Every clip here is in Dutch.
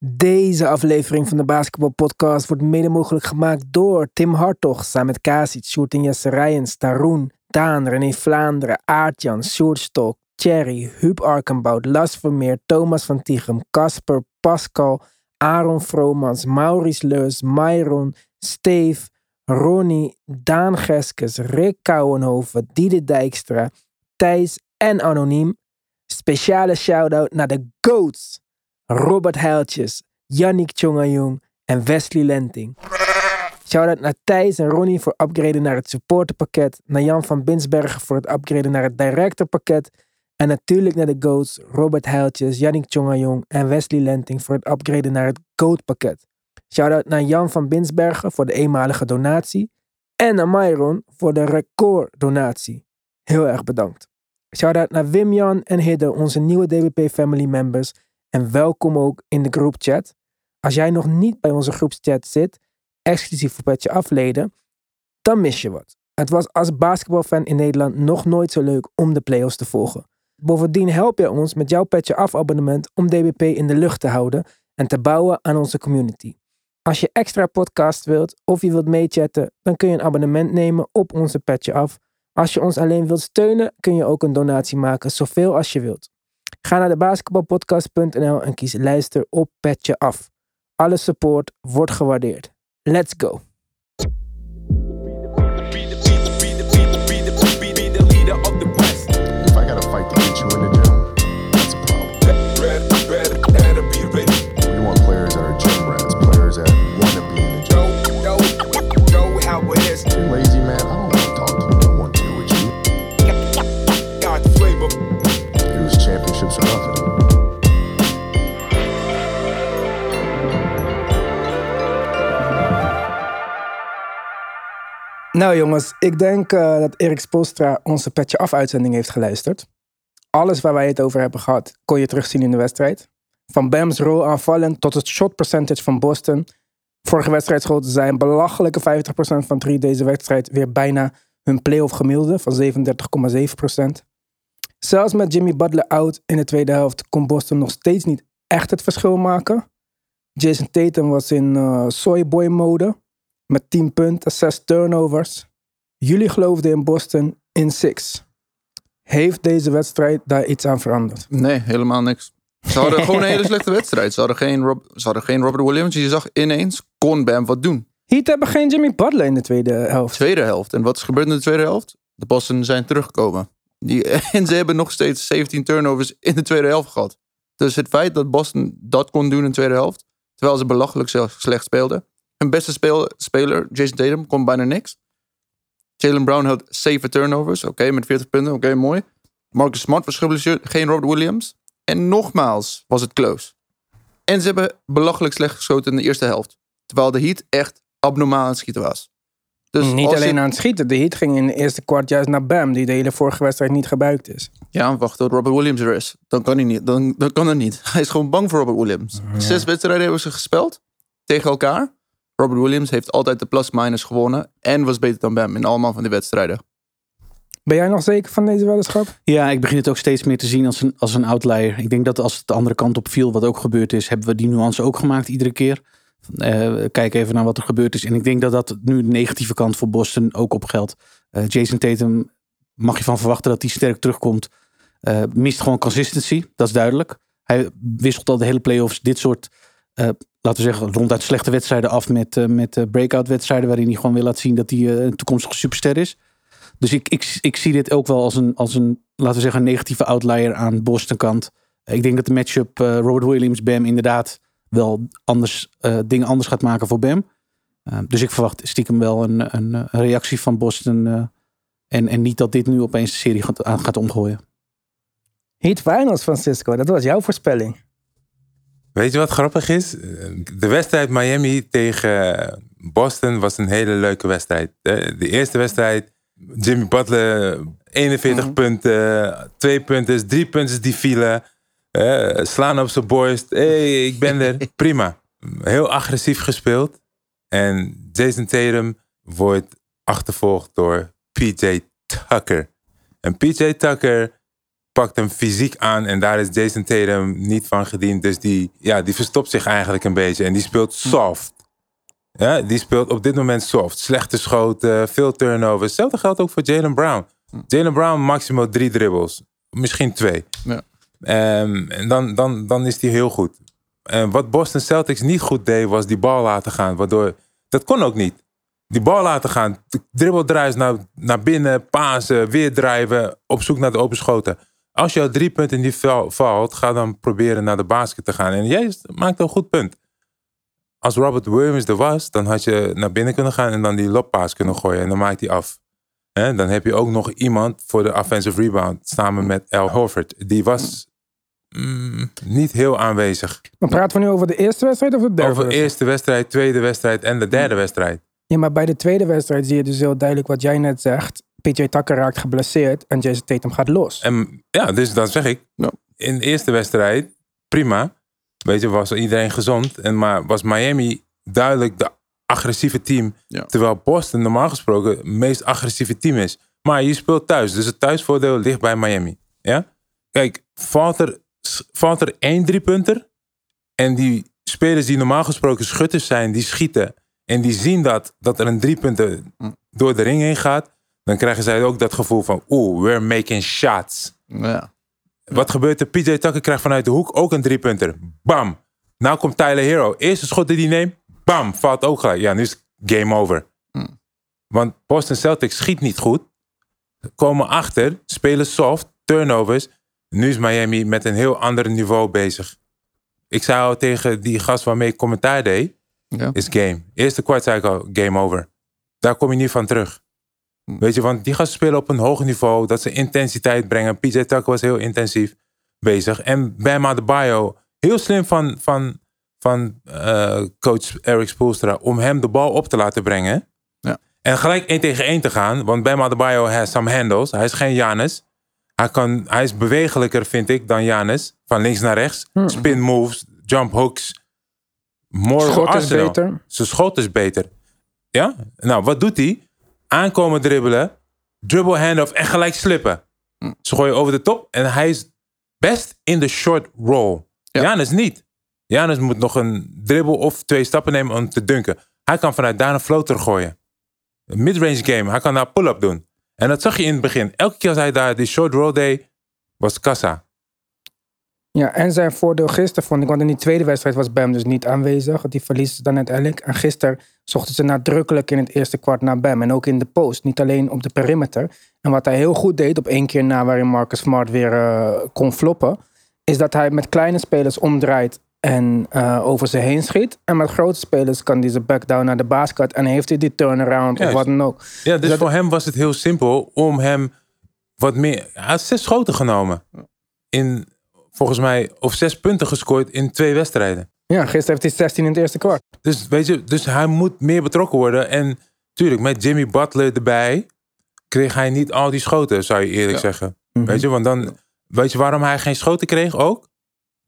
Deze aflevering van de Basketball Podcast wordt mede mogelijk gemaakt door Tim Hartog, samen met Kasic, Sjoerd en Jesse Rijens, Taroen, Daan, René Vlaanderen, Aartjan, Sjoerd Stok, Thierry, Huub Arkenbout, Las Vermeer, Thomas van Tichem, Casper, Pascal, Aaron Vromans, Maurice Leus, Myron, Steve, Ronnie, Daan Geskes, Rick Kouwenhoven, Diede Dijkstra, Thijs en Anoniem. Speciale shout-out naar de GOATs. Robert Heiltjes, Yannick Tjongajong en Wesley Lenting. Shout-out naar Thijs en Ronnie voor upgraden naar het supporterpakket. Naar Jan van Binsbergen voor het upgraden naar het directorpakket. En natuurlijk naar de GOATs Robert Heiltjes, Yannick Tjongajong en Wesley Lenting voor het upgraden naar het GOAT-pakket. Shout-out naar Jan van Binsbergen voor de eenmalige donatie. En naar Myron voor de recorddonatie. Heel erg bedankt. Shout-out naar Wim-Jan en Hidde, onze nieuwe DBP Family members. En welkom ook in de groepchat. Als jij nog niet bij onze groepchat zit, exclusief voor Petje Afleden, dan mis je wat. Het was als basketbalfan in Nederland nog nooit zo leuk om de playoffs te volgen. Bovendien help je ons met jouw Petje Af abonnement om DBP in de lucht te houden en te bouwen aan onze community. Als je extra podcast wilt of je wilt meechatten, dan kun je een abonnement nemen op onze Petje Af. Als je ons alleen wilt steunen, kun je ook een donatie maken, zoveel als je wilt. Ga naar de basketbalpodcast.nl en kies luister op Petje Af. Alle support wordt gewaardeerd. Let's go! Nou jongens, ik denk eh, dat Erik Spolstra onze Petje Af uitzending heeft geluisterd. Alles waar wij het over hebben gehad, kon je terugzien in de wedstrijd. Van Bam's rol aanvallend tot het shot percentage van Boston. Vorige wedstrijd schoten zij een belachelijke 50% van drie. Deze wedstrijd weer bijna hun playoff gemiddelde van 37,7%. Zelfs met Jimmy Butler out in de tweede helft kon Boston nog steeds niet echt het verschil maken. Jason Tatum was in eh soyboy mode met 10 punten, 6 turnovers. Jullie geloofden in Boston in 6. Heeft deze wedstrijd daar iets aan veranderd? Nee, helemaal niks. Ze hadden gewoon een hele slechte wedstrijd. Ze hadden geen, Rob, ze hadden geen Robert Williams. Je zag ineens, kon Bam wat doen. Heat hebben geen Jimmy Butler in de tweede helft. Tweede helft. En wat is gebeurd in de tweede helft? De Boston zijn teruggekomen. Die, en ze hebben nog steeds 17 turnovers in de tweede helft gehad. Dus het feit dat Boston dat kon doen in de tweede helft, terwijl ze belachelijk slecht slecht speelden. Hun beste speel- speler, Jason Tatum, kon bijna niks. Jalen Brown had 7 turnovers. Oké, met 40 punten. Oké, mooi. Marcus Smart was geblesseerd. Geen Robert Williams. En nogmaals was het close. En ze hebben belachelijk slecht geschoten in de eerste helft. Terwijl de Heat echt abnormaal aan het schieten was. Dus niet alleen je- aan het schieten. De Heat ging in de eerste kwart juist naar Bam, die de hele vorige wedstrijd niet gebruikt is. Ja, wacht tot Robert Williams er is. Dan kan hij niet. Dan, dan kan het niet. Hij is gewoon bang voor Robert Williams. Zes wedstrijden hebben ze gespeeld tegen elkaar. Robert Williams heeft altijd de plus-minus gewonnen. En was beter dan Bam in allemaal van die wedstrijden. Ben jij nog zeker van deze weddenschap? Ja, ik begin het ook steeds meer te zien als een, als een outlier. Ik denk dat als het de andere kant op viel, wat ook gebeurd is, hebben we die nuance ook gemaakt iedere keer. Eh, kijk even naar wat er gebeurd is. En ik denk dat dat nu de negatieve kant voor Boston ook op geldt. Eh, Jason Tatum mag je van verwachten dat hij sterk terugkomt. Eh, mist gewoon consistency, dat is duidelijk. Hij wisselt al de hele playoffs dit soort, eh, laten we zeggen, ronduit slechte wedstrijden af met, eh, met eh, breakout wedstrijden. Waarin hij gewoon wil laten zien dat hij eh, een toekomstige superster is. Dus ik, ik, ik zie dit ook wel als een, als een, laten we zeggen, negatieve outlier aan Boston kant. Ik denk dat de matchup eh, Robert Williams-Bam inderdaad wel anders, dingen anders gaat maken voor Bam. Dus ik verwacht stiekem wel een, een, reactie van Boston. en, en niet dat dit nu opeens de serie gaat, gaat omgooien. Heat Finals, Francisco. Dat was jouw voorspelling. Weet je wat grappig is? De wedstrijd Miami tegen Boston was een hele leuke wedstrijd. De eerste wedstrijd, Jimmy Butler, 41 punten, twee punten, drie punten die vielen. slaan op zijn borst. hey, ik ben er. Prima. Heel agressief gespeeld. En Jason Tatum wordt achtervolgd door PJ Tucker. En PJ Tucker pakt hem fysiek aan en daar is Jason Tatum niet van gediend. Dus die, ja, die verstopt zich eigenlijk een beetje en die speelt soft. Ja, die speelt op dit moment soft. Slechte schoten, veel turnovers. Hetzelfde geldt ook voor Jalen Brown. Jalen Brown maximaal drie dribbles. Misschien twee. Ja. Ehm, en dan, dan, dan is die heel goed. En wat Boston Celtics niet goed deed, was die bal laten gaan. Waardoor, dat kon ook niet. Die bal laten gaan. Dribbeldruis naar, naar binnen, pasen, weer drijven. Op zoek naar de open schoten. Als jouw drie punten niet val- valt, ga dan proberen naar de basket te gaan. En jij maakt een goed punt. Als Robert Williams er was, dan had je naar binnen kunnen gaan en dan die lobpaas kunnen gooien. En dan maakt hij af. Hè, dan heb je ook nog iemand voor de offensive rebound. Samen met Al Horford. Die was mm, niet heel aanwezig. Maar praten we nu over de eerste wedstrijd of de derde? Over wedstrijd? eerste wedstrijd, tweede wedstrijd en de derde wedstrijd. Ja, maar bij de tweede wedstrijd zie je dus heel duidelijk wat jij net zegt. PJ Tucker raakt geblesseerd en Jason Tatum gaat los. En ja, dus dan zeg ik. Ja. In de eerste wedstrijd, prima. Weet je, was iedereen gezond. En, maar was Miami duidelijk de agressieve team. Ja. Terwijl Boston normaal gesproken het meest agressieve team is. Maar je speelt thuis. Dus het thuisvoordeel ligt bij Miami. Ja? Kijk, valt er, valt er één driepunter. En die spelers die normaal gesproken schutters zijn, die schieten. En die zien dat, dat er een driepunter door de ring heen gaat. Dan krijgen zij ook dat gevoel van, oeh, we're making shots. Ja. Wat gebeurt er? PJ Tucker krijgt vanuit de hoek ook een driepunter. Bam. Nou komt Tyler Hero. Eerste schot die hij neemt. Bam. Valt ook gelijk. Ja, nu is het game over. Want Boston Celtics schiet niet goed. Komen achter. Spelen soft. Turnovers. Nu is Miami met een heel ander niveau bezig. Ik zei al tegen die gast waarmee ik commentaar deed. Ja. Is game. Eerste kwart zei ik al. Game over. Daar kom je niet van terug. Weet je, want die gasten spelen op een hoog niveau. Dat ze intensiteit brengen. PJ Tucker was heel intensief bezig. En Bam Adebayo, heel slim van, van, van eh, coach Eric Spoelstra... om hem de bal op te laten brengen. Ja. En gelijk één tegen één te gaan. Want Bam Adebayo has some handles. Hij is geen Janis. Hij, kan, hij is bewegelijker, vind ik, dan Janis. Van links naar rechts. Spin moves, jump hooks. More Schot is beter. Zijn schot is beter. Ja? Nou, wat doet hij? Aankomen dribbelen. Dribble handoff en gelijk slippen. Ze gooien over de top. En hij is best in de short roll. Ja. Janus niet. Janus moet nog een dribbel of twee stappen nemen om te dunken. Hij kan vanuit daar een floater gooien. Een midrange game. Hij kan daar pull-up doen. En dat zag je in het begin. Elke keer als hij daar die short roll deed, was kassa. Ja, en zijn voordeel gisteren vond ik, want in die tweede wedstrijd was Bam dus niet aanwezig. Die verliezen ze dan uiteindelijk. En gisteren zochten ze nadrukkelijk in het eerste kwart naar Bam. En ook in de post, niet alleen op de perimeter. En wat hij heel goed deed, op één keer na waarin Marcus Smart weer eh, kon floppen, is dat hij met kleine spelers omdraait en eh, over ze heen schiet. En met grote spelers kan hij ze back down naar de basket en heeft hij die turnaround of Juist. wat dan ook. Ja, dus Dat- voor hem was het heel simpel om hem wat meer... Hij had zes schoten genomen. In, volgens mij, of zes punten gescoord in twee wedstrijden. Ja, gisteren heeft hij 16 in het eerste kwart. Dus weet je, dus hij moet meer betrokken worden. En tuurlijk, met Jimmy Butler erbij kreeg hij niet al die schoten, zou je eerlijk Ja. zeggen. Mhm. Weet je, want dan, weet je waarom hij geen schoten kreeg ook?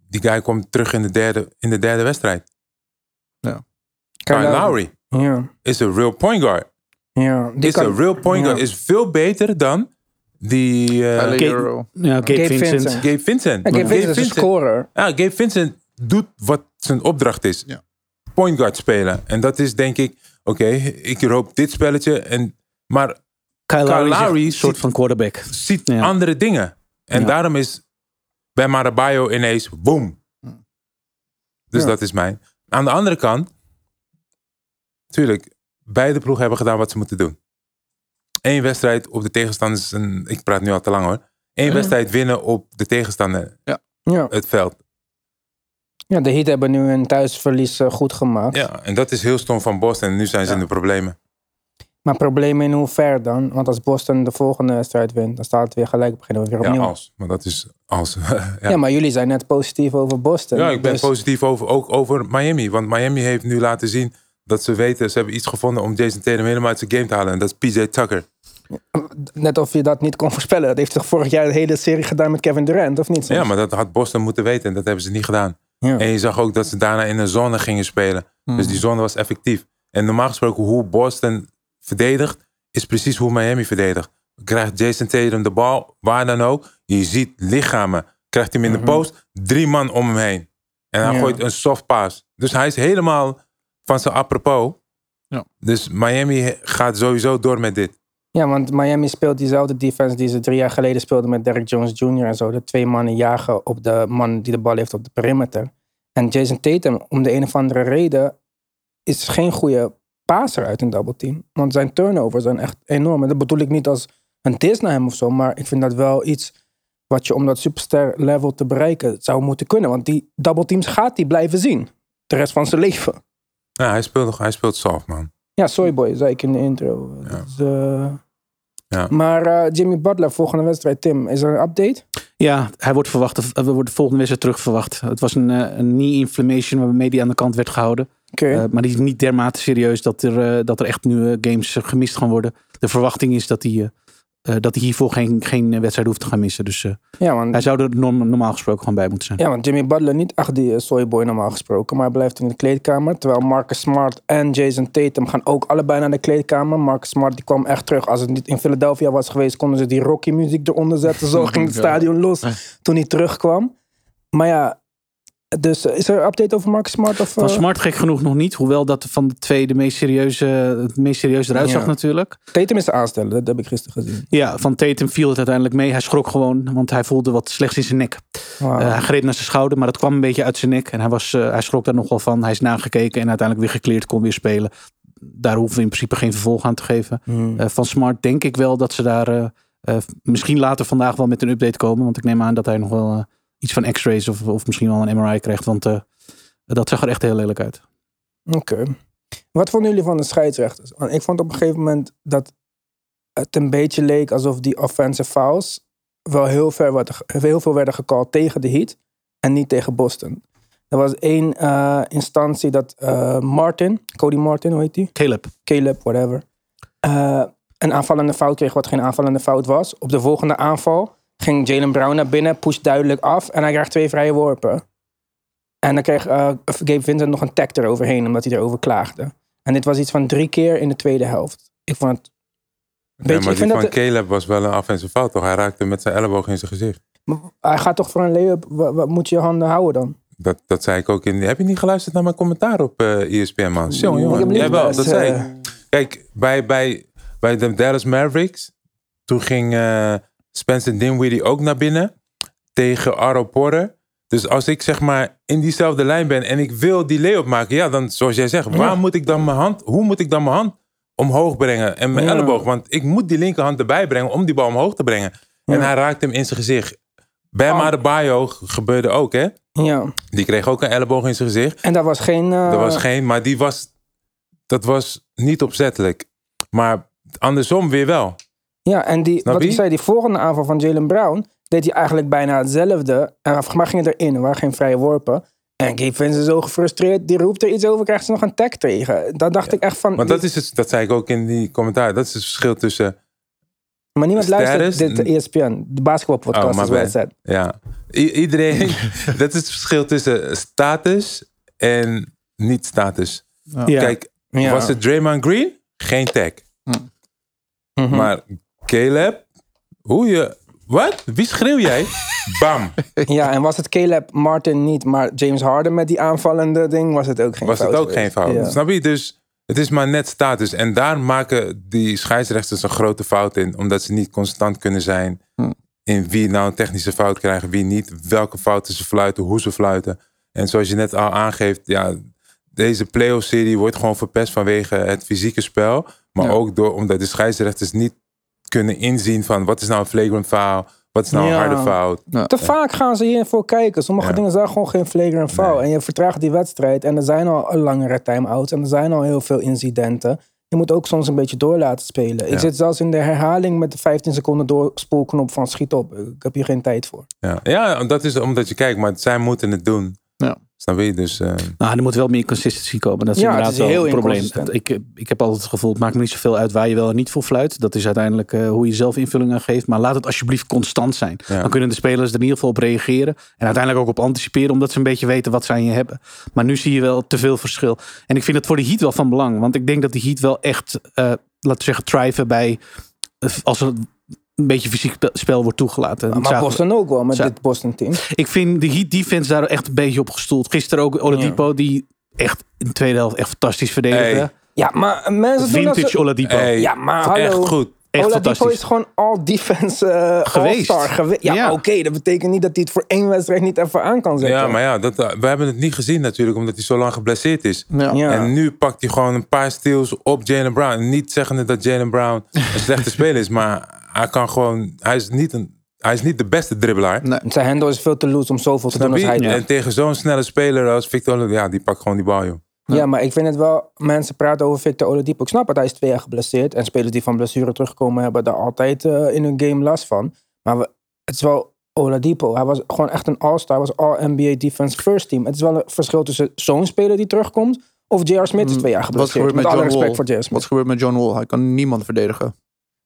Die guy komt terug in de derde, in de derde wedstrijd. Kyle Lowry Ja, is een real point guard. ja. Die Is een real point guard. ja. Is veel beter dan die eh, Hero. Ja, Gabe, Gabe Vincent. Vincent. Gabe Vincent. En Gabe Vincent is een scorer. Ja, Gabe Vincent doet wat zijn opdracht is. Ja. Point guard spelen. En dat is denk ik, oké, ik roep dit spelletje. En, maar Kyle Lowry een soort ziet- van quarterback. ziet Ja. andere dingen. En Ja. daarom is bij Marabayo ineens boom. Dus Ja. dat is mijn. Aan de andere kant, tuurlijk, beide ploegen hebben gedaan wat ze moeten doen. Eén wedstrijd op de tegenstanders, en ik praat nu al te lang hoor. Eén wedstrijd winnen op de tegenstander Ja. het veld. Ja, de Heat hebben nu een thuisverlies eh, goed gemaakt. Ja, en dat is heel stom van Boston. En nu zijn ze in de problemen. Maar problemen in hoever dan? Want als Boston de volgende wedstrijd wint, dan staat het weer gelijk. Beginnen we weer Ja, opnieuw. als. Maar dat is als. Ja. ja. maar jullie zijn net positief over Boston. ja, ik ben Dus- positief over, ook over Miami. Want Miami heeft nu laten zien dat ze weten, ze hebben iets gevonden om Jason Tatum helemaal uit zijn game te halen. En dat is PJ Tucker. Net of je dat niet kon voorspellen. Dat heeft toch vorig jaar de hele serie gedaan met Kevin Durant, of niet? Ja, maar dat had Boston moeten weten en dat hebben ze niet gedaan. Ja. En je zag ook dat ze daarna in een zone gingen spelen. Dus die zone was effectief. En normaal gesproken hoe Boston verdedigt, is precies hoe Miami verdedigt. krijgt Jason Tatum de bal, waar dan ook. Je ziet lichamen. Krijgt hij hem in de post, drie man om hem heen. En hij Ja. gooit een soft pass. Dus hij is helemaal van zijn apropos. Ja. Dus Miami gaat sowieso door met dit. Ja, want Miami speelt diezelfde defense die ze drie jaar geleden speelden met Derrick Jones Jr. en zo. De twee mannen jagen op de man die de bal heeft op de perimeter. En Jason Tatum, om de een of andere reden, is geen goede passer uit een double team. Want zijn turnovers zijn echt enorm. En dat bedoel ik niet als een dis naar hem of zo, maar ik vind dat wel iets wat je om dat superster level te bereiken zou moeten kunnen. Want die double teams gaat hij blijven zien. De rest van zijn leven. Ja, hij speelt, hij speelt soft, man. Ja, Soyboy, zei ik in de intro. Dat is, eh, Ja. Maar eh, Jimmy Butler, volgende wedstrijd, Tim, is er een update? Ja, hij wordt verwacht. eh, We worden de volgende wedstrijd terug verwacht. Het was een, een knee inflammation waarmee hij aan de kant werd gehouden. Eh, maar die is niet dermate serieus dat er, dat er echt nu games gemist gaan worden. De verwachting is dat hij, eh, dat hij hiervoor geen, geen wedstrijd hoeft te gaan missen. Dus eh, ja, want, hij zou er norm- normaal gesproken gewoon bij moeten zijn. ja, want Jimmy Butler niet echt die eh, Soyboy normaal gesproken, maar hij blijft in de kleedkamer. Terwijl Marcus Smart en Jason Tatum gaan ook allebei naar de kleedkamer. Marcus Smart die kwam echt terug. Als het niet in Philadelphia was geweest, konden ze die Rocky muziek eronder zetten. Zo ging het stadion los toen hij terugkwam. Maar ja, dus eh, is er een update over Marcus Smart? Of, Van eh, Smart gek genoeg nog niet. Hoewel dat van de twee de meest serieuze, het meest serieus eruit Ja. zag natuurlijk. Tatum is te aanstellen, dat heb ik gisteren gezien. Ja, van Tatum viel het uiteindelijk mee. Hij schrok gewoon, want hij voelde wat slechts in zijn nek. Wauw. Eh, hij greep naar zijn schouder, maar dat kwam een beetje uit zijn nek. En hij, was, hij schrok daar nog wel van. Hij is nagekeken en uiteindelijk weer gekleerd, kon weer spelen. Daar hoeven we in principe geen vervolg aan te geven. Hmm. Van Smart denk ik wel dat ze daar misschien later vandaag wel met een update komen. Want ik neem aan dat hij nog wel iets van x-rays of, of misschien wel een MRI krijgt. Want eh, dat zag er echt heel lelijk uit. Oké. Wat vonden jullie van de scheidsrechters? Want ik vond op een gegeven moment dat het een beetje leek alsof die offensive fouls wel heel, ver werden, heel veel werden gecalled tegen de Heat en niet tegen Boston. Er was één eh, instantie dat eh, Martin, Cody Martin, hoe heet die? Caleb. Caleb, whatever. een aanvallende fout kreeg wat geen aanvallende fout was. Op de volgende aanval ging Jalen Brown naar binnen, push duidelijk af en hij krijgt twee vrije worpen. En dan kreeg eh, Gabe Vincent nog een tag eroverheen, omdat hij erover klaagde. En dit was iets van drie keer in de tweede helft. Ik vond het... Ja, Beetje, maar ik die vind van dat... Caleb was wel een offensive fout, toch? Hij raakte met zijn elleboog in zijn gezicht. Hij gaat toch voor een layup, wat, wat moet je handen houden dan? Dat, dat zei ik ook in. Heb je niet geluisterd naar mijn commentaar op eh ESPN, man? Heb jongen. niet Jawel, dat zei ik. Kijk, bij, bij, bij de Dallas Mavericks, toen ging eh, Spencer Dinwiddie ook naar binnen tegen Aro Porter. Dus als ik zeg maar in diezelfde lijn ben en ik wil die layup maken, ja, dan zoals jij zegt, waar moet ik dan mijn hand, hoe moet ik dan mijn hand omhoog brengen en mijn Ja. elleboog? Want ik moet die linkerhand erbij brengen om die bal omhoog te brengen. En hij raakt hem in zijn gezicht. Bam Oh. Adebayo gebeurde ook, hè? Ja, Die kreeg ook een elleboog in zijn gezicht. en dat was geen... eh, Er was geen, maar die was, dat was niet opzettelijk. Maar andersom weer wel. Ja, en die, Snap wat je? ik zei, die volgende aanval van Jalen Brown deed hij eigenlijk bijna hetzelfde. En volgens mij ging het erin, er waren geen vrije worpen. En Gabe Vincent is zo gefrustreerd, die roept er iets over, krijgt ze nog een tag tegen. Dan dacht ik echt van... Want dat is het, dat zei ik ook in die commentaar. Dat is het verschil tussen, maar niemand luistert dit de ESPN, de basketbalpodcast Oh, is wel bad. zet. ja, I- iedereen. dat is het verschil tussen status en niet status. Ja. Kijk, Ja. was het Draymond Green? Geen tag. Mhm. Maar Caleb, hoe je, wat? Wie schreeuw jij? Bam. Ja, en was het Caleb Martin niet, maar James Harden met die aanvallende ding, was het ook geen was het fout ook geweest. geen fout. Ja. Snap je? Dus het is maar net status. En daar maken die scheidsrechters een grote fout in. Omdat ze niet constant kunnen zijn Hm. in wie nou een technische fout krijgt, wie niet. Welke fouten ze fluiten, hoe ze fluiten. En zoals je net al aangeeft, ja, deze playoff-serie wordt gewoon verpest vanwege het fysieke spel. Maar Ja. ook door, omdat de scheidsrechters niet kunnen inzien van wat is nou een flagrant foul, wat is nou een harde fout. Te vaak gaan ze hiervoor kijken. Sommige Ja. dingen zijn gewoon geen flagrant foul. Nee. En je vertraagt die wedstrijd. En er zijn al langere time-outs. En er zijn al heel veel incidenten. Je moet ook soms een beetje door laten spelen. Ik zit zelfs in de herhaling met de 15 seconden doorspoelknop van schiet op. Ik heb hier geen tijd voor. Ja, ja dat is omdat je kijkt, maar zij moeten het doen. Ja. Snap je? Dus eh, Nou, er moet wel meer consistency komen. Dat is Ja, inderdaad het is wel heel een probleem. Ik, ik heb altijd het gevoel, het maakt me niet zoveel uit waar je wel en niet voor fluit. Dat is uiteindelijk eh, hoe je zelf invulling aan geeft. Maar laat het alsjeblieft constant zijn. Ja. Dan kunnen de spelers er in ieder geval op reageren. En uiteindelijk ook op anticiperen, omdat ze een beetje weten wat ze aan je hebben. Maar nu zie je wel te veel verschil. En ik vind het voor de Heat wel van belang. Want ik denk dat de Heat wel echt, eh laten we zeggen, thriven bij... Als er een beetje fysiek spe- spel wordt toegelaten. Maar. Boston ook wel met dit Boston team. Ik vind de Heat defense daar echt een beetje op gestoeld. Gisteren ook Oladipo, die echt in de tweede helft echt fantastisch verdedigde. Hey. Ja, maar mensen doen dat Vintage ze- Oladipo. Hey, Ja, maar hallo. echt goed. Echt Oladipo is gewoon all defense eh Geweest. Ja, Ja. oké, dat betekent niet dat hij het voor één wedstrijd niet even aan kan zetten. Ja, maar ja, dat, we hebben het niet gezien natuurlijk, omdat hij zo lang geblesseerd is. Ja. Ja. En nu pakt hij gewoon een paar steals op Jalen Brown. Niet zeggende dat Jalen Brown een slechte speler is, maar hij kan gewoon, hij is niet, een, hij is niet de beste dribbelaar. Nee. Zijn handle is veel te loose om zoveel te doen als hij doet. En tegen zo'n snelle speler als Victor Oladipo, ja, die pakt gewoon die bal, joh. Ja, maar ik vind het wel... Mensen praten over Victor Oladipo. Ik snap dat hij is twee jaar geblesseerd. En spelers die van blessure terugkomen hebben daar altijd eh, in hun game last van. Maar we, het is wel Oladipo. Hij was gewoon echt een all-star. Hij was all-NBA defense first team. Het is wel een verschil tussen zo'n speler die terugkomt... of J.R. Smith is twee jaar Wat geblesseerd. gebeurt met Met alle John respect Wall? Wat gebeurt met John Wall? Hij kan niemand verdedigen.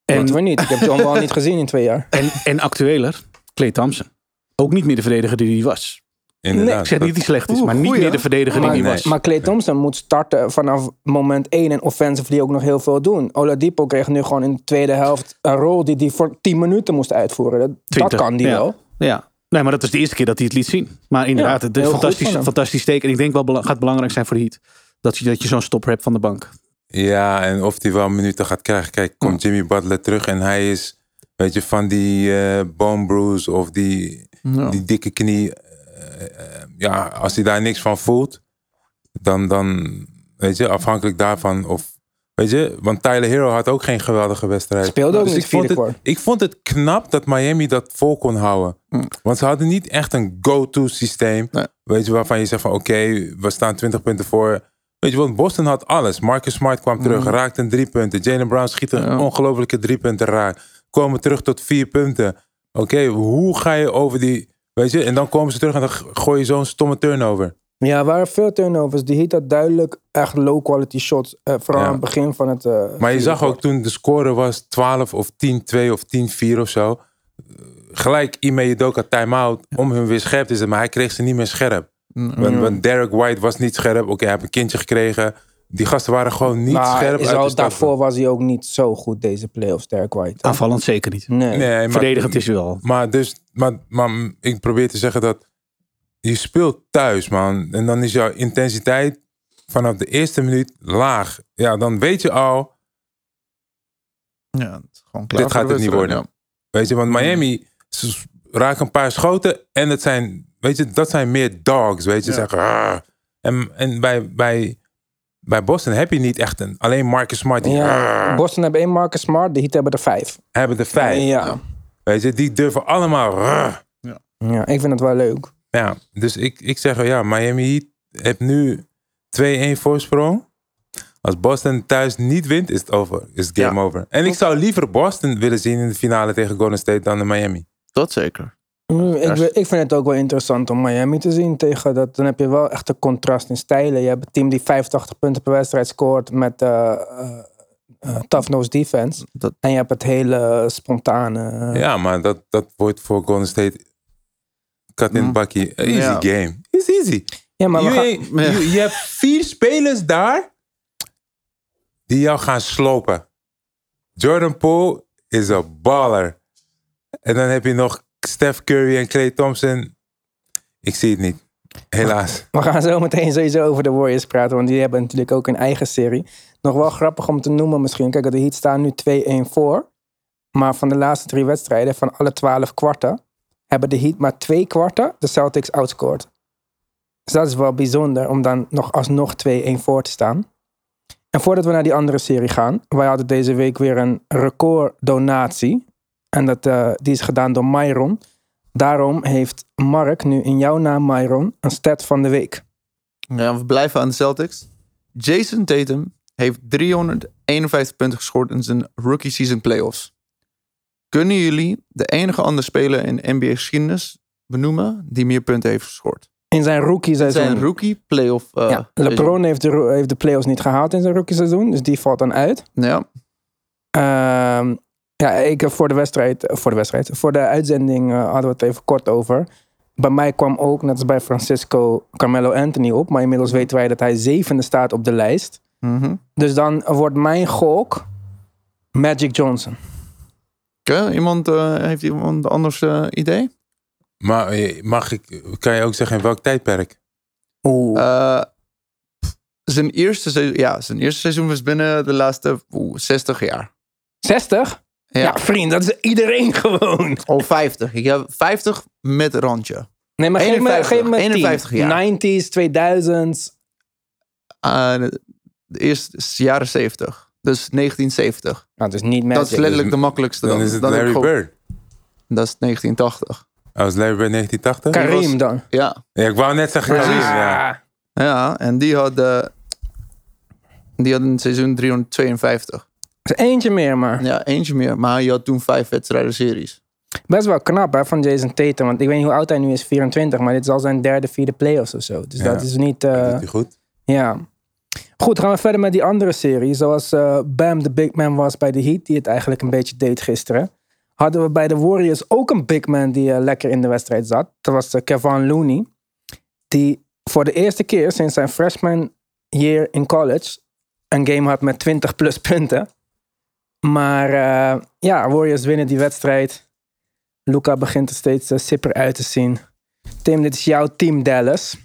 En we niet. Ik heb John Wall niet gezien in twee jaar. en, en actueler, Clay Thompson. Ook niet meer de verdediger die hij was. Inderdaad. Ik zeg niet dat hij slecht is, maar niet meer de verdediger die hij nee. was. maar Clay Thompson moet starten vanaf moment 1 en offensively ook nog heel veel doen. Oladipo kreeg nu gewoon in de tweede helft een rol die hij voor 10 minuten moest uitvoeren. Dat, dat 20, kan die ja. wel. Ja. Nee, maar dat is de eerste keer dat hij het liet zien. Maar inderdaad, Ja, het is goed fantastisch, fantastisch teken. En ik denk wel gaat belangrijk zijn voor de Heat. Dat je, dat je zo'n stopper hebt van de bank. Ja, en of hij wel minuten gaat krijgen. Kijk, komt Jimmy Butler terug en hij is, weet je, van die eh bone bruise of die, Ja. die dikke knie. eh, eh, ja, als hij daar niks van voelt, dan, dan, weet je, afhankelijk daarvan of, weet je, want Tyler Hero had ook geen geweldige wedstrijd. Speelde ook Dus niet ik vond, vierde het, ik vond het knap dat Miami dat vol kon houden. Want ze hadden niet echt een go-to systeem. Nee. Weet je, waarvan je zegt van oké, we staan 20 punten voor. Weet je, want Boston had alles. Marcus Smart kwam terug, raakte een drie punten. Jalen Brown schiet een Ja. ongelofelijke drie punten raak. Komen terug tot vier punten. Oké, hoe ga je over die... Weet je, en dan komen ze terug en dan gooi je zo'n stomme turnover. Ja, er waren veel turnovers. Die had duidelijk echt low quality shots. eh, vooral Ja. aan het begin van het... eh, Maar je zag ook toen de score was 12 of 10-2 of 10-4 of zo. Gelijk Ime Udoka time-out om hun weer scherp te zetten. Maar hij kreeg ze niet meer scherp. Want, want Derek White was niet scherp. Oké, hij heeft een kindje gekregen. Die gasten waren gewoon niet maar scherp. is uit al daarvoor was hij ook niet zo goed, deze playoffs, Derek White. Aanvallend zeker niet. Nee. Verdedigend is hij wel. Maar, dus, maar, maar ik probeer te zeggen dat je speelt thuis, man. En dan is jouw intensiteit vanaf de eerste minuut laag. Ja, dan weet je al, Ja, het is gewoon klaar dit gaat het niet worden. Weet je, want Miami ze raken een paar schoten en het zijn, weet je, dat zijn meer dogs, weet je. Ja. Zeggen, "Ah." en en bij, bij, bij Boston heb je niet echt een, alleen Marcus Smart, die Ja, "Ah." Boston hebben één Marcus Smart, de Heat hebben er vijf. hebben de vijf. Ja. Weet je, die durven allemaal. "Ah." ja, ik vind het wel leuk. Ja, dus ik, ik zeg ja, Miami Heat heeft nu 2-1 voorsprong. Als Boston thuis niet wint, is het over. Is het game Ja. over. En ik zou liever Boston willen zien in de finale tegen Golden State dan de Miami. Dat zeker. Mm, Ik, ik vind het ook wel interessant om Miami te zien tegen dat. Dan heb je wel echt een contrast in stijlen. Je hebt een team die 85 punten per wedstrijd scoort met eh eh, eh, tough nose defense. Dat- En je hebt het hele spontane. Ja, maar dat, dat wordt voor Golden State cut in Mm. bakkie. Easy game. It's easy. Ja, maar we je, gaan, je, je hebt vier spelers daar die jou gaan slopen. Jordan Poole is een baller. En dan heb je nog Steph Curry en Klay Thompson. Ik zie het niet. Helaas. we gaan zo meteen sowieso over de Warriors praten. Want die hebben natuurlijk ook een eigen serie. Nog wel grappig om te noemen misschien. Kijk, de Heat staan nu 2-1 voor. Maar van de laatste drie wedstrijden, van alle 12 kwarten, hebben de Heat maar twee kwarten de Celtics outscored. Dus dat is wel bijzonder om dan nog alsnog 2-1 voor te staan. En voordat we naar die andere serie gaan, wij hadden deze week weer een recorddonatie. En dat, eh, die is gedaan door Myron. Daarom heeft Mark nu in jouw naam, Myron, een stat van de week. Ja, we blijven aan de Celtics. Jason Tatum heeft 351 punten gescoord in zijn rookie season playoffs. Kunnen jullie de enige andere speler in NBA-geschiedenis benoemen die meer punten heeft gescoord? In zijn rookie seizoen. Zijn rookie playoff. ja, LeBron heeft de, heeft de playoffs niet gehaald in zijn rookie seizoen. Dus die valt dan uit. Ja, Ehm, ja, ik heb voor de wedstrijd, eh, voor de wedstrijd, voor de uitzending eh, hadden we het even kort over. Bij mij kwam ook, net als bij Francisco, Carmelo Anthony op. Maar inmiddels weten wij dat hij zevende staat op de lijst. Mhm. Dus dan wordt mijn gok Magic Johnson. Oké, Iemand, eh, heeft iemand anders eh, idee? Maar eh, mag ik, kan je ook zeggen in welk tijdperk? Oeh. Eh, zijn, eerste seizoen, ja, zijn eerste seizoen was binnen de laatste oeh, 60 jaar. 60? Ja. Ja. vriend, dat is iedereen gewoon. Of 50. Ik heb 50 met randje. Nee, maar geef me, 51, geef me 51 10. jaar. 90s, 2000s. Uh, de eerste is jaren 70. Dus 1970. Nou, dus niet Dat Magic. is letterlijk de makkelijkste. Dan is het Dan Larry gewoon- Bird. Dat is 1980. Oh, is Larry Bird 1980? Kareem was- dan. Ja. Ja, ik wou net zeggen Kareem, ja. Ja, en die had, eh, die had in seizoen 352. Dat is eentje meer, maar. Ja, eentje meer. Maar je had toen vijf wedstrijden series. Best wel knap hè, van Jason Tatum. Want ik weet niet hoe oud hij nu is, 24. Maar dit is al zijn derde, vierde playoffs of zo. Dus Ja. dat is niet... Dat eh, doet hij goed. ja. Goed, gaan we verder met die andere serie. Zoals eh, Bam de big man was bij de Heat. Die het eigenlijk een beetje deed gisteren. Hadden we bij de Warriors ook een big man die eh, lekker in de wedstrijd zat. Dat was eh, Kevin Looney. Die voor de eerste keer sinds zijn freshman year in college... een game had met 20 plus punten. Maar eh, ja, Warriors winnen die wedstrijd. Luca begint er steeds uh, sipper uit te zien. Tim, dit is jouw team Dallas.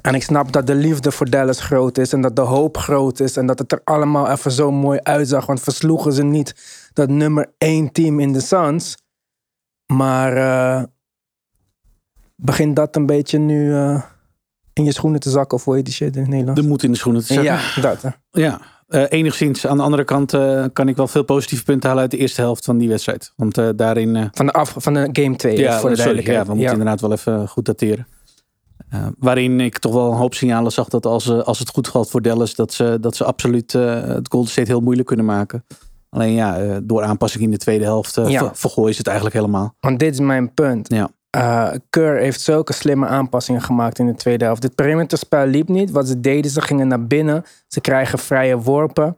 En ik snap dat de liefde voor Dallas groot is. En dat de hoop groot is. En dat het er allemaal even zo mooi uitzag. Want versloegen ze niet dat nummer één team in de Suns. Maar uh, begint dat een beetje nu uh, in je schoenen te zakken? Of hoe heet die shit in het Nederlands? De moed in de schoenen te zakken. Ja, dat. Hè. Ja, uh, enigszins. Aan de andere kant uh, kan ik wel veel positieve punten halen uit de eerste helft van die wedstrijd. Want uh, daarin... van, de af, van de game 2, ja, voor de sorry. Ja, we moeten inderdaad wel even goed dateren. Waarin ik toch wel een hoop signalen zag dat als, als het goed gaat voor Dallas, dat ze, dat ze absoluut het Golden State heel moeilijk kunnen maken. Alleen ja, door aanpassing in de tweede helft ja. vergooien ze het eigenlijk helemaal. Want dit is mijn punt. Ja. Uh, Keur heeft zulke slimme aanpassingen gemaakt in de tweede helft. Dit perimeterspel liep niet. Wat ze deden, ze gingen naar binnen. Ze krijgen vrije worpen.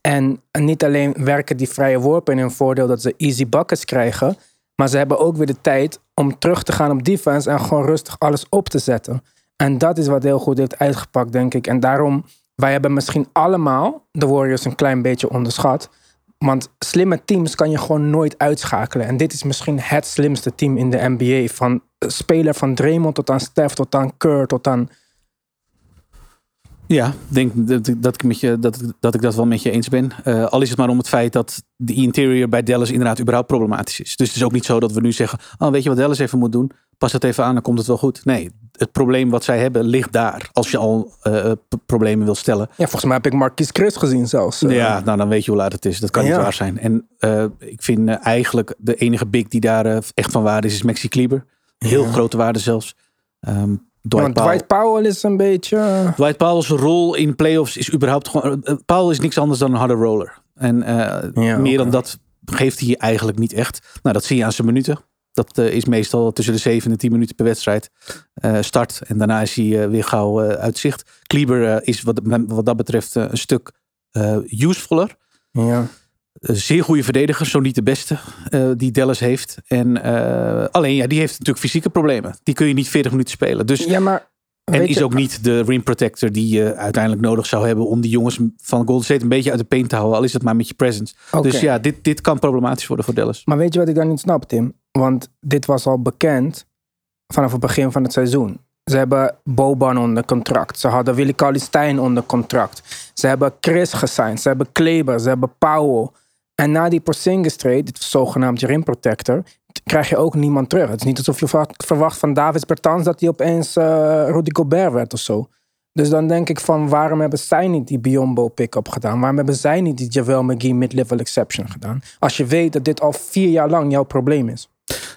En niet alleen werken die vrije worpen in hun voordeel dat ze easy buckets krijgen. Maar ze hebben ook weer de tijd om terug te gaan op defense en gewoon rustig alles op te zetten. En dat is wat heel goed heeft uitgepakt, denk ik. En daarom, wij hebben misschien allemaal de Warriors een klein beetje onderschat. Want slimme teams kan je gewoon nooit uitschakelen. En dit is misschien het slimste team in de NBA. Van speler van Draymond tot aan Steph, tot aan Kerr, tot aan... Ja, ik denk dat, dat, ik, dat, dat ik dat wel met je eens ben. Uh, al is het maar om het feit dat de interior bij Dallas inderdaad überhaupt problematisch is. Dus het is ook niet zo dat we nu zeggen, oh, weet je wat Dallas even moet doen? Pas het even aan, dan komt het wel goed. Nee, het probleem wat zij hebben ligt daar. Als je al uh, problemen wil stellen. Ja, volgens mij heb ik Marquis Chris gezien zelfs. Uh. Ja, nou dan weet je hoe laat het is. Dat kan ja. niet waar zijn. En uh, ik vind eigenlijk de enige big die daar echt van waarde is, is Maxi Kleber. Heel ja. grote waarde zelfs. Um, Dwight, ja, Powell. Dwight Powell is een beetje. Dwight Powell's rol in playoffs is überhaupt gewoon. Powell is niks anders dan een harde roller. En meer okay. dan dat geeft hij eigenlijk niet echt. Nou, dat zie je aan zijn minuten. Dat is meestal tussen de 7 en 10 minuten per wedstrijd start. En daarna is hij weer gauw uit zicht. Kleber is wat, wat dat betreft een stuk usevoller. Ja. Zeer goede verdediger, zo niet de beste uh, die Dallas heeft. En uh, alleen ja, die heeft natuurlijk fysieke problemen. Die kun je niet 40 minuten spelen. Dus, ja, maar en is je, ook niet de rim protector die je uiteindelijk nodig zou hebben om die jongens van Golden State een beetje uit de paint te houden. Al is het maar met je presence. Okay. Dus ja, dit, dit kan problematisch worden voor Dallas. Maar weet je wat ik dan niet snap, Tim? Want dit was al bekend vanaf het begin van het seizoen. Ze hebben Boban onder contract. Ze hadden Willy Cauley-Stein onder contract. Ze hebben Chris gesigned. Ze hebben Kleber. Ze hebben Powell. En na die Porzingis trade, dit zogenaamd rim protector, krijg je ook niemand terug. Het is niet alsof je verwacht van Davis Bertans dat hij opeens uh, Rudy Gobert werd of zo. Dus dan denk ik van waarom hebben zij niet die Biombo pick-up gedaan? Waarom hebben zij niet die Javel McGee mid-level exception gedaan? Als je weet dat dit al vier jaar lang jouw probleem is.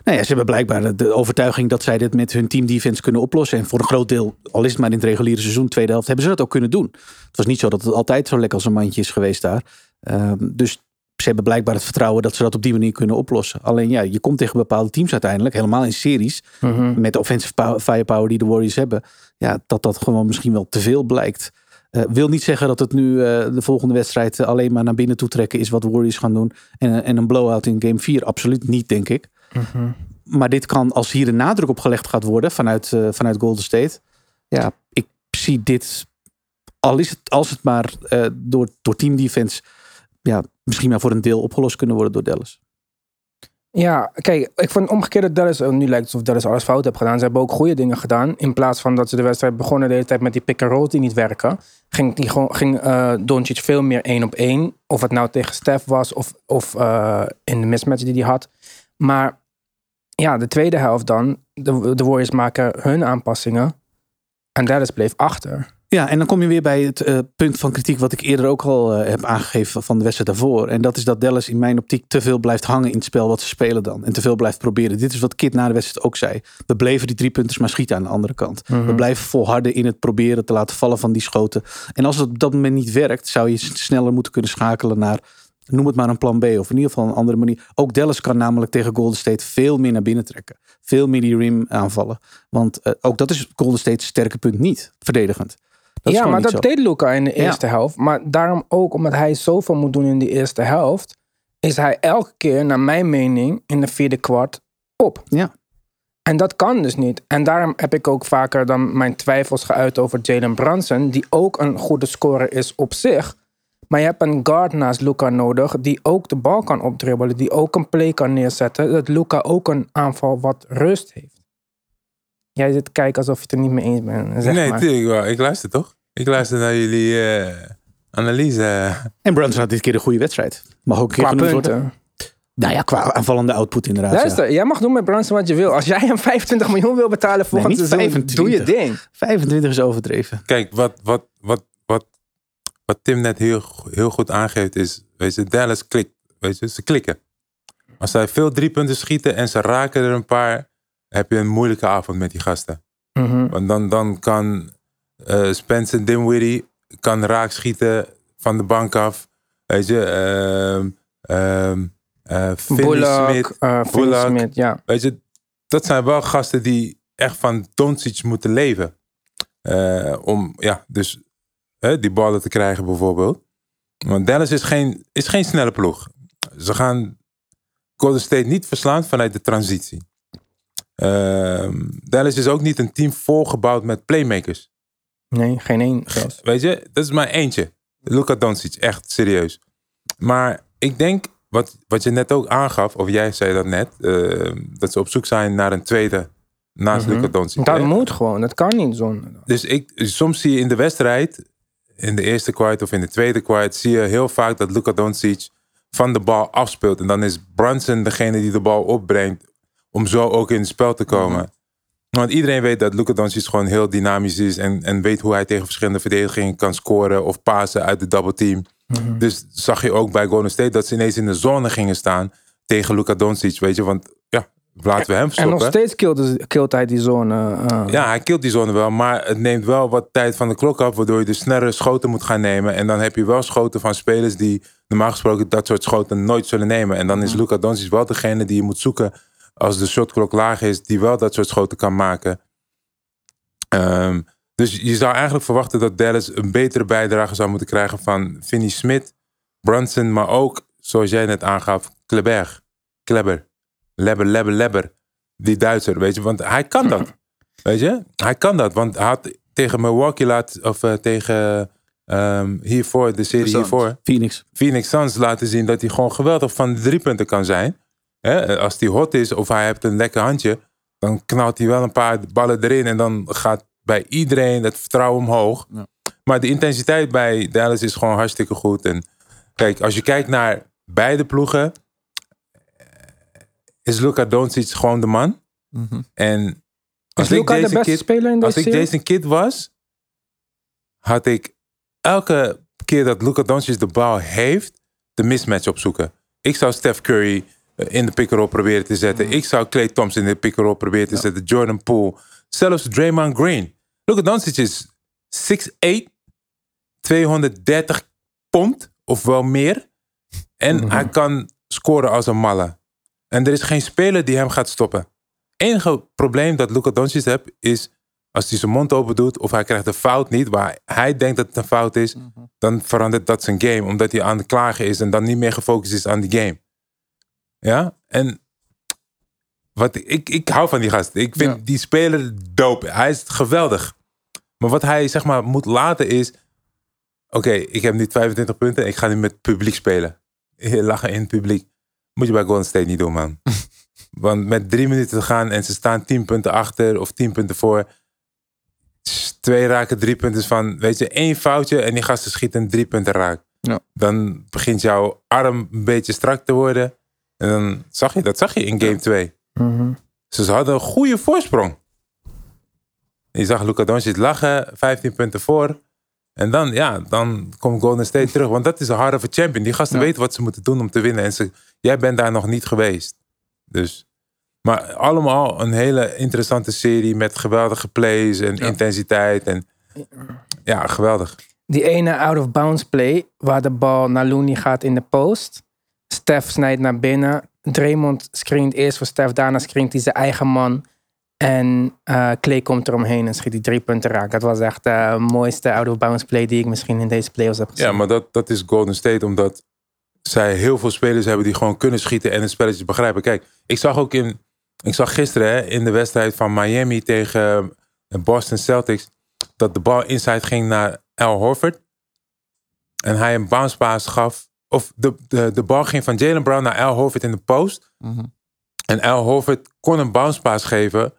Nou ja, ze hebben blijkbaar de overtuiging dat zij dit met hun team defense kunnen oplossen. En voor een groot deel, al is het maar in het reguliere seizoen, tweede helft, hebben ze dat ook kunnen doen. Het was niet zo dat het altijd zo lekker als een mandje is geweest daar. Um, dus ze hebben blijkbaar het vertrouwen dat ze dat op die manier kunnen oplossen. Alleen ja, je komt tegen bepaalde teams uiteindelijk, helemaal in series, mm-hmm. met de offensive firepower die de Warriors hebben. Ja, dat dat gewoon misschien wel te veel blijkt. Uh, wil niet zeggen dat het nu uh, de volgende wedstrijd uh, alleen maar naar binnen toe trekken is wat de Warriors gaan doen. En, en een blowout in game 4. Absoluut niet, denk ik. Mm-hmm. Maar dit kan, als hier een nadruk op gelegd gaat worden vanuit, vanuit Golden State. Ja, ik zie dit, al is het, als het maar door, door team defense ja, misschien maar voor een deel opgelost kunnen worden door Dallas. Ja, kijk, ik vond omgekeerd dat Dallas, oh, nu lijkt het alsof Dallas alles fout heeft gedaan. Ze hebben ook goede dingen gedaan. In plaats van dat ze de wedstrijd begonnen de hele tijd met die pick and roll die niet werken. Ging, die ging eh Doncic veel meer één op één. Of het nou tegen Steph was of, of eh, in de mismatch die hij had. Maar ja, de tweede helft dan. De, de Warriors maken hun aanpassingen. En Dallas bleef achter. Ja, en dan kom je weer bij het eh, punt van kritiek wat ik eerder ook al eh, heb aangegeven van de wedstrijd daarvoor. En dat is dat Dallas in mijn optiek te veel blijft hangen in het spel wat ze spelen dan. En te veel blijft proberen. Dit is wat Kit na de wedstrijd ook zei. We bleven die drie punters maar schieten aan de andere kant. We blijven volharden in het proberen te laten vallen van die schoten. En als het op dat moment niet werkt, zou je sneller moeten kunnen schakelen naar, noem het maar een plan B. Of in ieder geval een andere manier. Ook Dallas kan namelijk tegen Golden State veel meer naar binnen trekken. Veel meer die rim aanvallen. Want eh, ook dat is Golden State's sterke punt niet, verdedigend. Dat ja, maar dat zo. deed Luca in de Ja. eerste helft. Maar daarom ook, omdat hij zoveel moet doen in de eerste helft, is hij elke keer, naar mijn mening, in de vierde kwart op. Ja. En dat kan dus niet. En daarom heb ik ook vaker dan mijn twijfels geuit over Jalen Brunson, die ook een goede scorer is op zich. Maar je hebt een guard naast Luca nodig, die ook de bal kan opdribbelen, die ook een play kan neerzetten, dat Luca ook een aanval wat rust heeft. Jij zit te kijken alsof je het er niet mee eens bent. Zeg nee, maar. tuurlijk wel. Ik luister toch? Ik luister naar jullie eh, analyse. En Brunson had dit keer een goede wedstrijd. Mag ook een keer worden. punten. Nou ja, qua aanvallende output inderdaad. ja. Luister, jij mag doen met Brunson wat je wil. Als jij hem 25 miljoen wil betalen volgend niet seizoen, 25. doe je ding. 25 is overdreven. Kijk, wat, wat, wat, wat, Tim net heel, heel goed aangeeft is, weet je, Dallas klikt. Weet je, ze klikken. Als zij veel drie punten schieten en ze raken er een paar, heb je een moeilijke avond met die gasten. Mhm. Want dan, dan kan eh, Spencer Dinwiddie kan raak schieten van de bank af. Weet je, eh, Finney Bullock, Smith. eh, Bullock. Smith, ja. Weet je, dat zijn wel gasten die echt van Doncic moeten leven. Om, ja, dus hè, die ballen te krijgen bijvoorbeeld. Want Dallas is geen, is geen snelle ploeg. Ze gaan Golden State niet verslaan vanuit de transitie. Ehm, Dallas is ook niet een team volgebouwd met playmakers. Nee, geen één. zelfs. Weet je, dat is maar eentje. Luka Doncic, echt serieus. Maar ik denk, wat, wat je net ook aangaf, of jij zei dat net, eh, dat ze op zoek zijn naar een tweede naast Mhm. Luka Doncic. Dat moet gewoon. Dat kan niet zonder. Dus ik, soms zie je in de wedstrijd, in de eerste kwart of in de tweede kwart, zie je heel vaak dat Luka Doncic van de bal afspeelt. En dan is Brunson degene die de bal opbrengt om zo ook in het spel te komen. Want iedereen weet dat Luka Doncic gewoon heel dynamisch is en, en weet hoe hij tegen verschillende verdedigingen kan scoren of pasen uit de double team. Dus zag je ook bij Golden State dat ze ineens in de zone gingen staan tegen Luka Doncic, weet je. Want laten we hem En stoppen. nog steeds killt, killt hij die zone. eh. Ja, hij killt die zone wel, maar het neemt wel wat tijd van de klok af, waardoor je dus snellere schoten moet gaan nemen. En dan heb je wel schoten van spelers die normaal gesproken dat soort schoten nooit zullen nemen. En dan is Luka Doncic wel degene die je moet zoeken als de shotklok laag is, die wel dat soort schoten kan maken. Ehm, dus je zou eigenlijk verwachten dat Dallas een betere bijdrage zou moeten krijgen van Finney Smith, Brunson, maar ook, zoals jij net aangaf, Kleber. Kleber. Lebber, Lebber, Lebber. Die Duitser, weet je, want hij kan dat. Weet je, hij kan dat, want hij had tegen Milwaukee laat, of eh, tegen ehm, hiervoor, de serie De hiervoor, Phoenix. Phoenix Suns laten zien dat hij gewoon geweldig van de drie punten kan zijn. Als hij hot is of hij heeft een lekker handje, dan knalt hij wel een paar ballen erin en dan gaat bij iedereen het vertrouwen omhoog. Ja. Maar de intensiteit bij Dallas is gewoon hartstikke goed. En kijk, als je kijkt naar beide ploegen, is Luka Doncic gewoon de man. Mhm. En als Is Luca de deze kid- speler in als ik serie? deze kid was, had ik elke keer dat Luka Doncic de bal heeft, de mismatch opzoeken. Ik zou Steph Curry eh, in de pick-and-roll proberen te zetten. Ik zou Klay Thompson in de pick-and-roll proberen te zetten. Jordan Poole. Zelfs Draymond Green. Luka Doncic is 6'8", 230 pond of wel meer. En hij kan scoren als een malle. En er is geen speler die hem gaat stoppen. enige probleem dat Luka Doncic heeft is als hij zijn mond open doet of hij krijgt een fout niet waar hij denkt dat het een fout is, dan verandert dat zijn game omdat hij aan het klagen is en dan niet meer gefocust is aan die game. Ja, en wat ik, ik hou van die gast. Ik vind Ja. die speler dope. Hij is geweldig. Maar wat hij zeg maar moet laten is, oké, ik heb nu 25 punten, ik ga nu met het publiek spelen. Lachen in het publiek. Moet je bij Golden State niet doen, man. Want met drie minuten te gaan en ze staan tien punten achter of tien punten voor. Twee raken drie punten van, weet je, één foutje en die gasten schieten drie punten raak. Ja. Dan begint jouw arm een beetje strak te worden. En dan zag je, dat zag je in game 2. Mhm. Dus ze hadden een goede voorsprong. Je zag Luka Doncic lachen, 15 punten voor. En dan, ja, dan komt Golden State terug. Want dat is een harde champion. Die gasten Ja. weten wat ze moeten doen om te winnen. En ze, jij bent daar nog niet geweest. Dus, maar allemaal een hele interessante serie met geweldige plays en Ja. intensiteit. En, ja, geweldig. Die ene out-of-bounds play, waar de bal naar Looney gaat in de post. Stef snijdt naar binnen. Draymond screent eerst voor Stef, daarna screent hij zijn eigen man. En eh Clay komt eromheen en schiet die drie punten raak. Dat was echt de mooiste out-of-bounds play die ik misschien in deze playoffs heb gezien. Ja, maar dat, dat is Golden State omdat zij heel veel spelers hebben die gewoon kunnen schieten en het spelletje begrijpen. Kijk, ik zag ook in, ik zag gisteren hè, in de wedstrijd van Miami tegen eh, Boston Celtics dat de bal inside ging naar Al Horford en hij een bounce pass gaf. Of de, de, de bal ging van Jalen Brown naar Al Horford in de post. Mhm. En Al Horford kon een bounce pass geven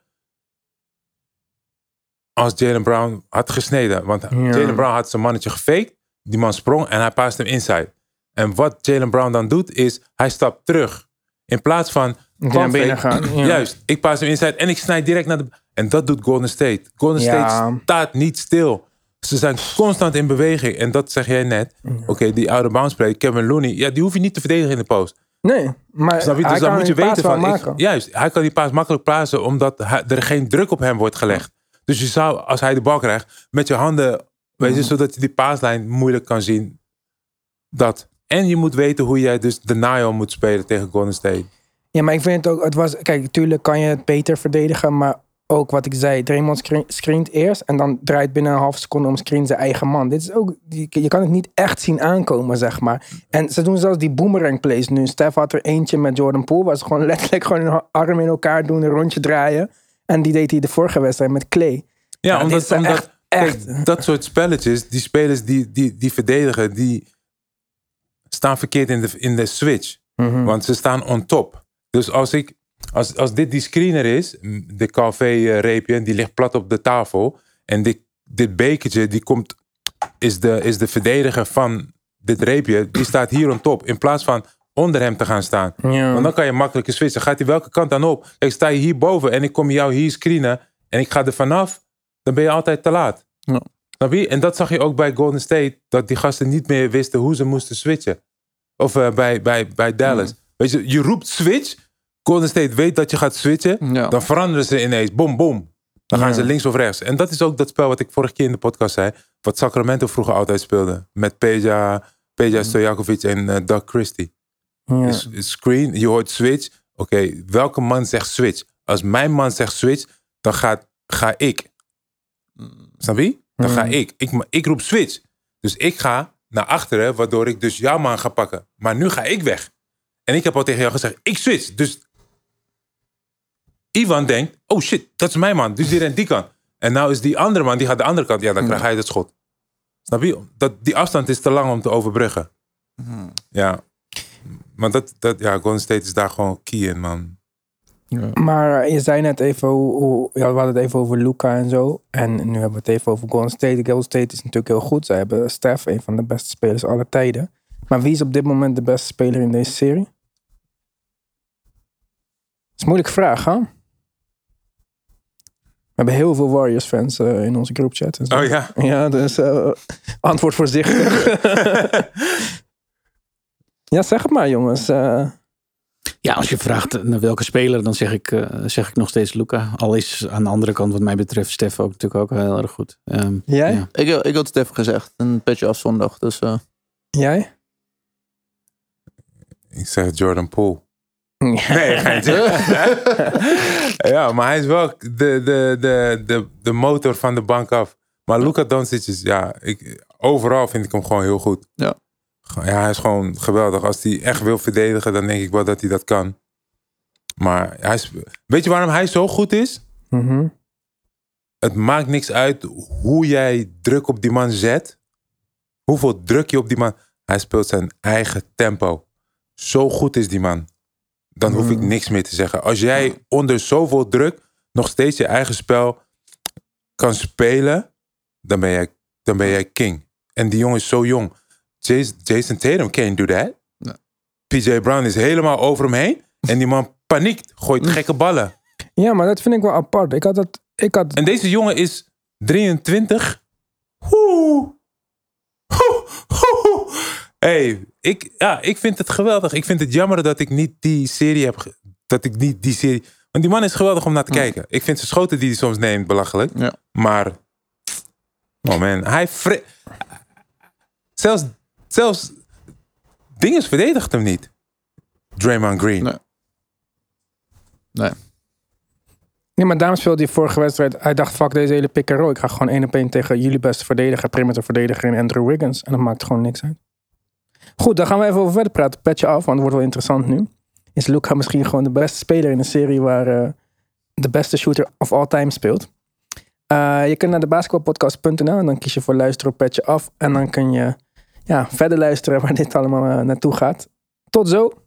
als Jalen Brown had gesneden. Want Jalen Brown had zijn mannetje gefaked. Die man sprong en hij paast hem inside. En wat Jalen Brown dan doet is, hij stapt terug. In plaats van, naar pump binnen gaan, ja. juist, ik paas hem inside en ik snijd direct naar de... En dat doet Golden State. Golden Ja. State staat niet stil. Ze zijn constant in beweging. En dat zeg jij net. Oké, die oude bounce play, Kevin Looney. Ja, die hoef je niet te verdedigen in de post. Nee, maar hij Dus dan kan moet je weten van... ik- juist, hij kan die paas makkelijk plaatsen omdat hij- er geen druk op hem wordt gelegd. Dus je zou, als hij de bal krijgt, met je handen, weet je, zodat je die paaslijn moeilijk kan zien. Dat. En je moet weten hoe jij dus denial moet spelen tegen Golden State. Ja, maar ik vind het ook, het was, kijk, natuurlijk kan je het beter verdedigen, maar ook wat ik zei, Draymond screen- screent eerst en dan draait binnen een half seconde om screen zijn eigen man. Dit is ook, je, je kan het niet echt zien aankomen, zeg maar. En ze doen zelfs die boomerang plays nu. Stef had er eentje met Jordan Poole, ze gewoon letterlijk gewoon een arm in elkaar doen, een rondje draaien. En die deed hij de vorige wedstrijd met Clay. Ja, omdat, omdat echt- echt- kijk, dat soort spelletjes, die spelers die, die, die verdedigen, die staan verkeerd in de, in de switch. Mhm. Want ze staan on top. Dus als ik, als, als dit die screener is, de KV-reepje, die ligt plat op de tafel. En dit, dit bekertje, die komt, is de, is de verdediger van dit reepje, die staat hier on top. In plaats van onder hem te gaan staan. Ja. Want dan kan je makkelijker switchen. Gaat hij welke kant dan op? Kijk, sta je hierboven en ik kom jou hier screenen en ik ga er vanaf, dan ben je altijd te laat. Ja. Snap je? En dat zag je ook bij Golden State, dat die gasten niet meer wisten hoe ze moesten switchen. Of eh, bij, bij, bij Dallas. Weet je, je roept switch, Golden State weet dat je gaat switchen, Ja. dan veranderen ze ineens, boom, boom. Dan gaan Ja. ze links of rechts. En dat is ook dat spel wat ik vorige keer in de podcast zei, wat Sacramento vroeger altijd speelde. Met Peja, Peja Stojakovic en eh, Doug Christie. Ja. Screen, je hoort switch. Oké, welke man zegt switch? Als mijn man zegt switch, dan gaat, ga ik. Snap je? Dan ga Mm. ik. ik. Ik roep switch. Dus ik ga naar achteren, waardoor ik dus jouw man ga pakken. Maar nu ga ik weg. En ik heb al tegen jou gezegd, ik switch. Dus Ivan denkt, oh shit, dat is mijn man. Dus die rent die kant. En nou is die andere man, die gaat de andere kant. Ja, dan krijg hij het schot. Snap je? Dat, die afstand is te lang om te overbruggen. Ja. Maar dat, dat, ja, Golden State is daar gewoon key in, man. Maar je zei net even hoe, ja, we hadden het even over Luca en zo. En nu hebben we het even over Golden State. Golden State is natuurlijk heel goed. Ze hebben Steph, een van de beste spelers aller tijden. Maar wie is op dit moment de beste speler in deze serie? Dat is een moeilijke vraag, hè? We hebben heel veel Warriors-fans eh, in onze zo. Oh ja. Ja, dus eh, antwoord voorzichtig. ja, zeg het maar, jongens. Eh, Ja, als je vraagt naar welke speler, dan zeg ik, eh, zeg ik nog steeds Luca. Al is aan de andere kant, wat mij betreft, Stef ook natuurlijk ook heel erg goed. Ehm, jij? Ja. Ik, ik had Stef gezegd. Een petje af zondag. Dus eh, Jij? Ik zeg Jordan Poole. Nee, ja, maar hij is wel de, de, de, de, de motor van de bank af. Maar Luka Doncic is, ja, ik, overal vind ik hem gewoon heel goed. Ja. Ja, hij is gewoon geweldig. Als hij echt wil verdedigen, dan denk ik wel dat hij dat kan. Maar hij is, weet je waarom hij zo goed is? Mhm. Het maakt niks uit hoe jij druk op die man zet. Hoeveel druk je op die man... Hij speelt zijn eigen tempo. Zo goed is die man. dan hoef ik niks meer te zeggen. Als jij onder zoveel druk nog steeds je eigen spel kan spelen, dan ben jij, dan ben jij king. En die jongen is zo jong. Jason, Jason Tatum can't do that. Nee. PJ Brown is helemaal over hem heen. En die man paniekt, gooit gekke ballen. Ja, maar dat vind ik wel apart. Ik had dat... Ik had... En deze jongen is 23. Oeh. Oeh, oeh. Hey, ik, ja, ik vind het geweldig. Ik vind het jammer dat ik niet die serie heb. Dat ik niet die serie. Want die man is geweldig om naar te kijken. Ik vind zijn schoten die hij soms neemt belachelijk. Ja. Maar. Oh man, hij. Zelfs. Zelfs. Dinges verdedigt hem niet. Draymond Green. Nee. Nee. Nee, maar daarom speelde hij vorige wedstrijd. Hij dacht, fuck deze hele pick and roll. Ik ga gewoon één op één tegen jullie beste verdediger, perimeter verdediger in Andrew Wiggins. En dat maakt gewoon niks uit. Goed, dan gaan we even over verder praten. Petje af, want het wordt wel interessant nu. Is Luca misschien gewoon de beste speler in een serie waar eh, de beste shooter of all time speelt? Eh, je kunt naar de basketbalpodcast.nl en dan kies je voor luisteren op Petje af. En dan kun je ja, verder luisteren waar dit allemaal eh, naartoe gaat. Tot zo.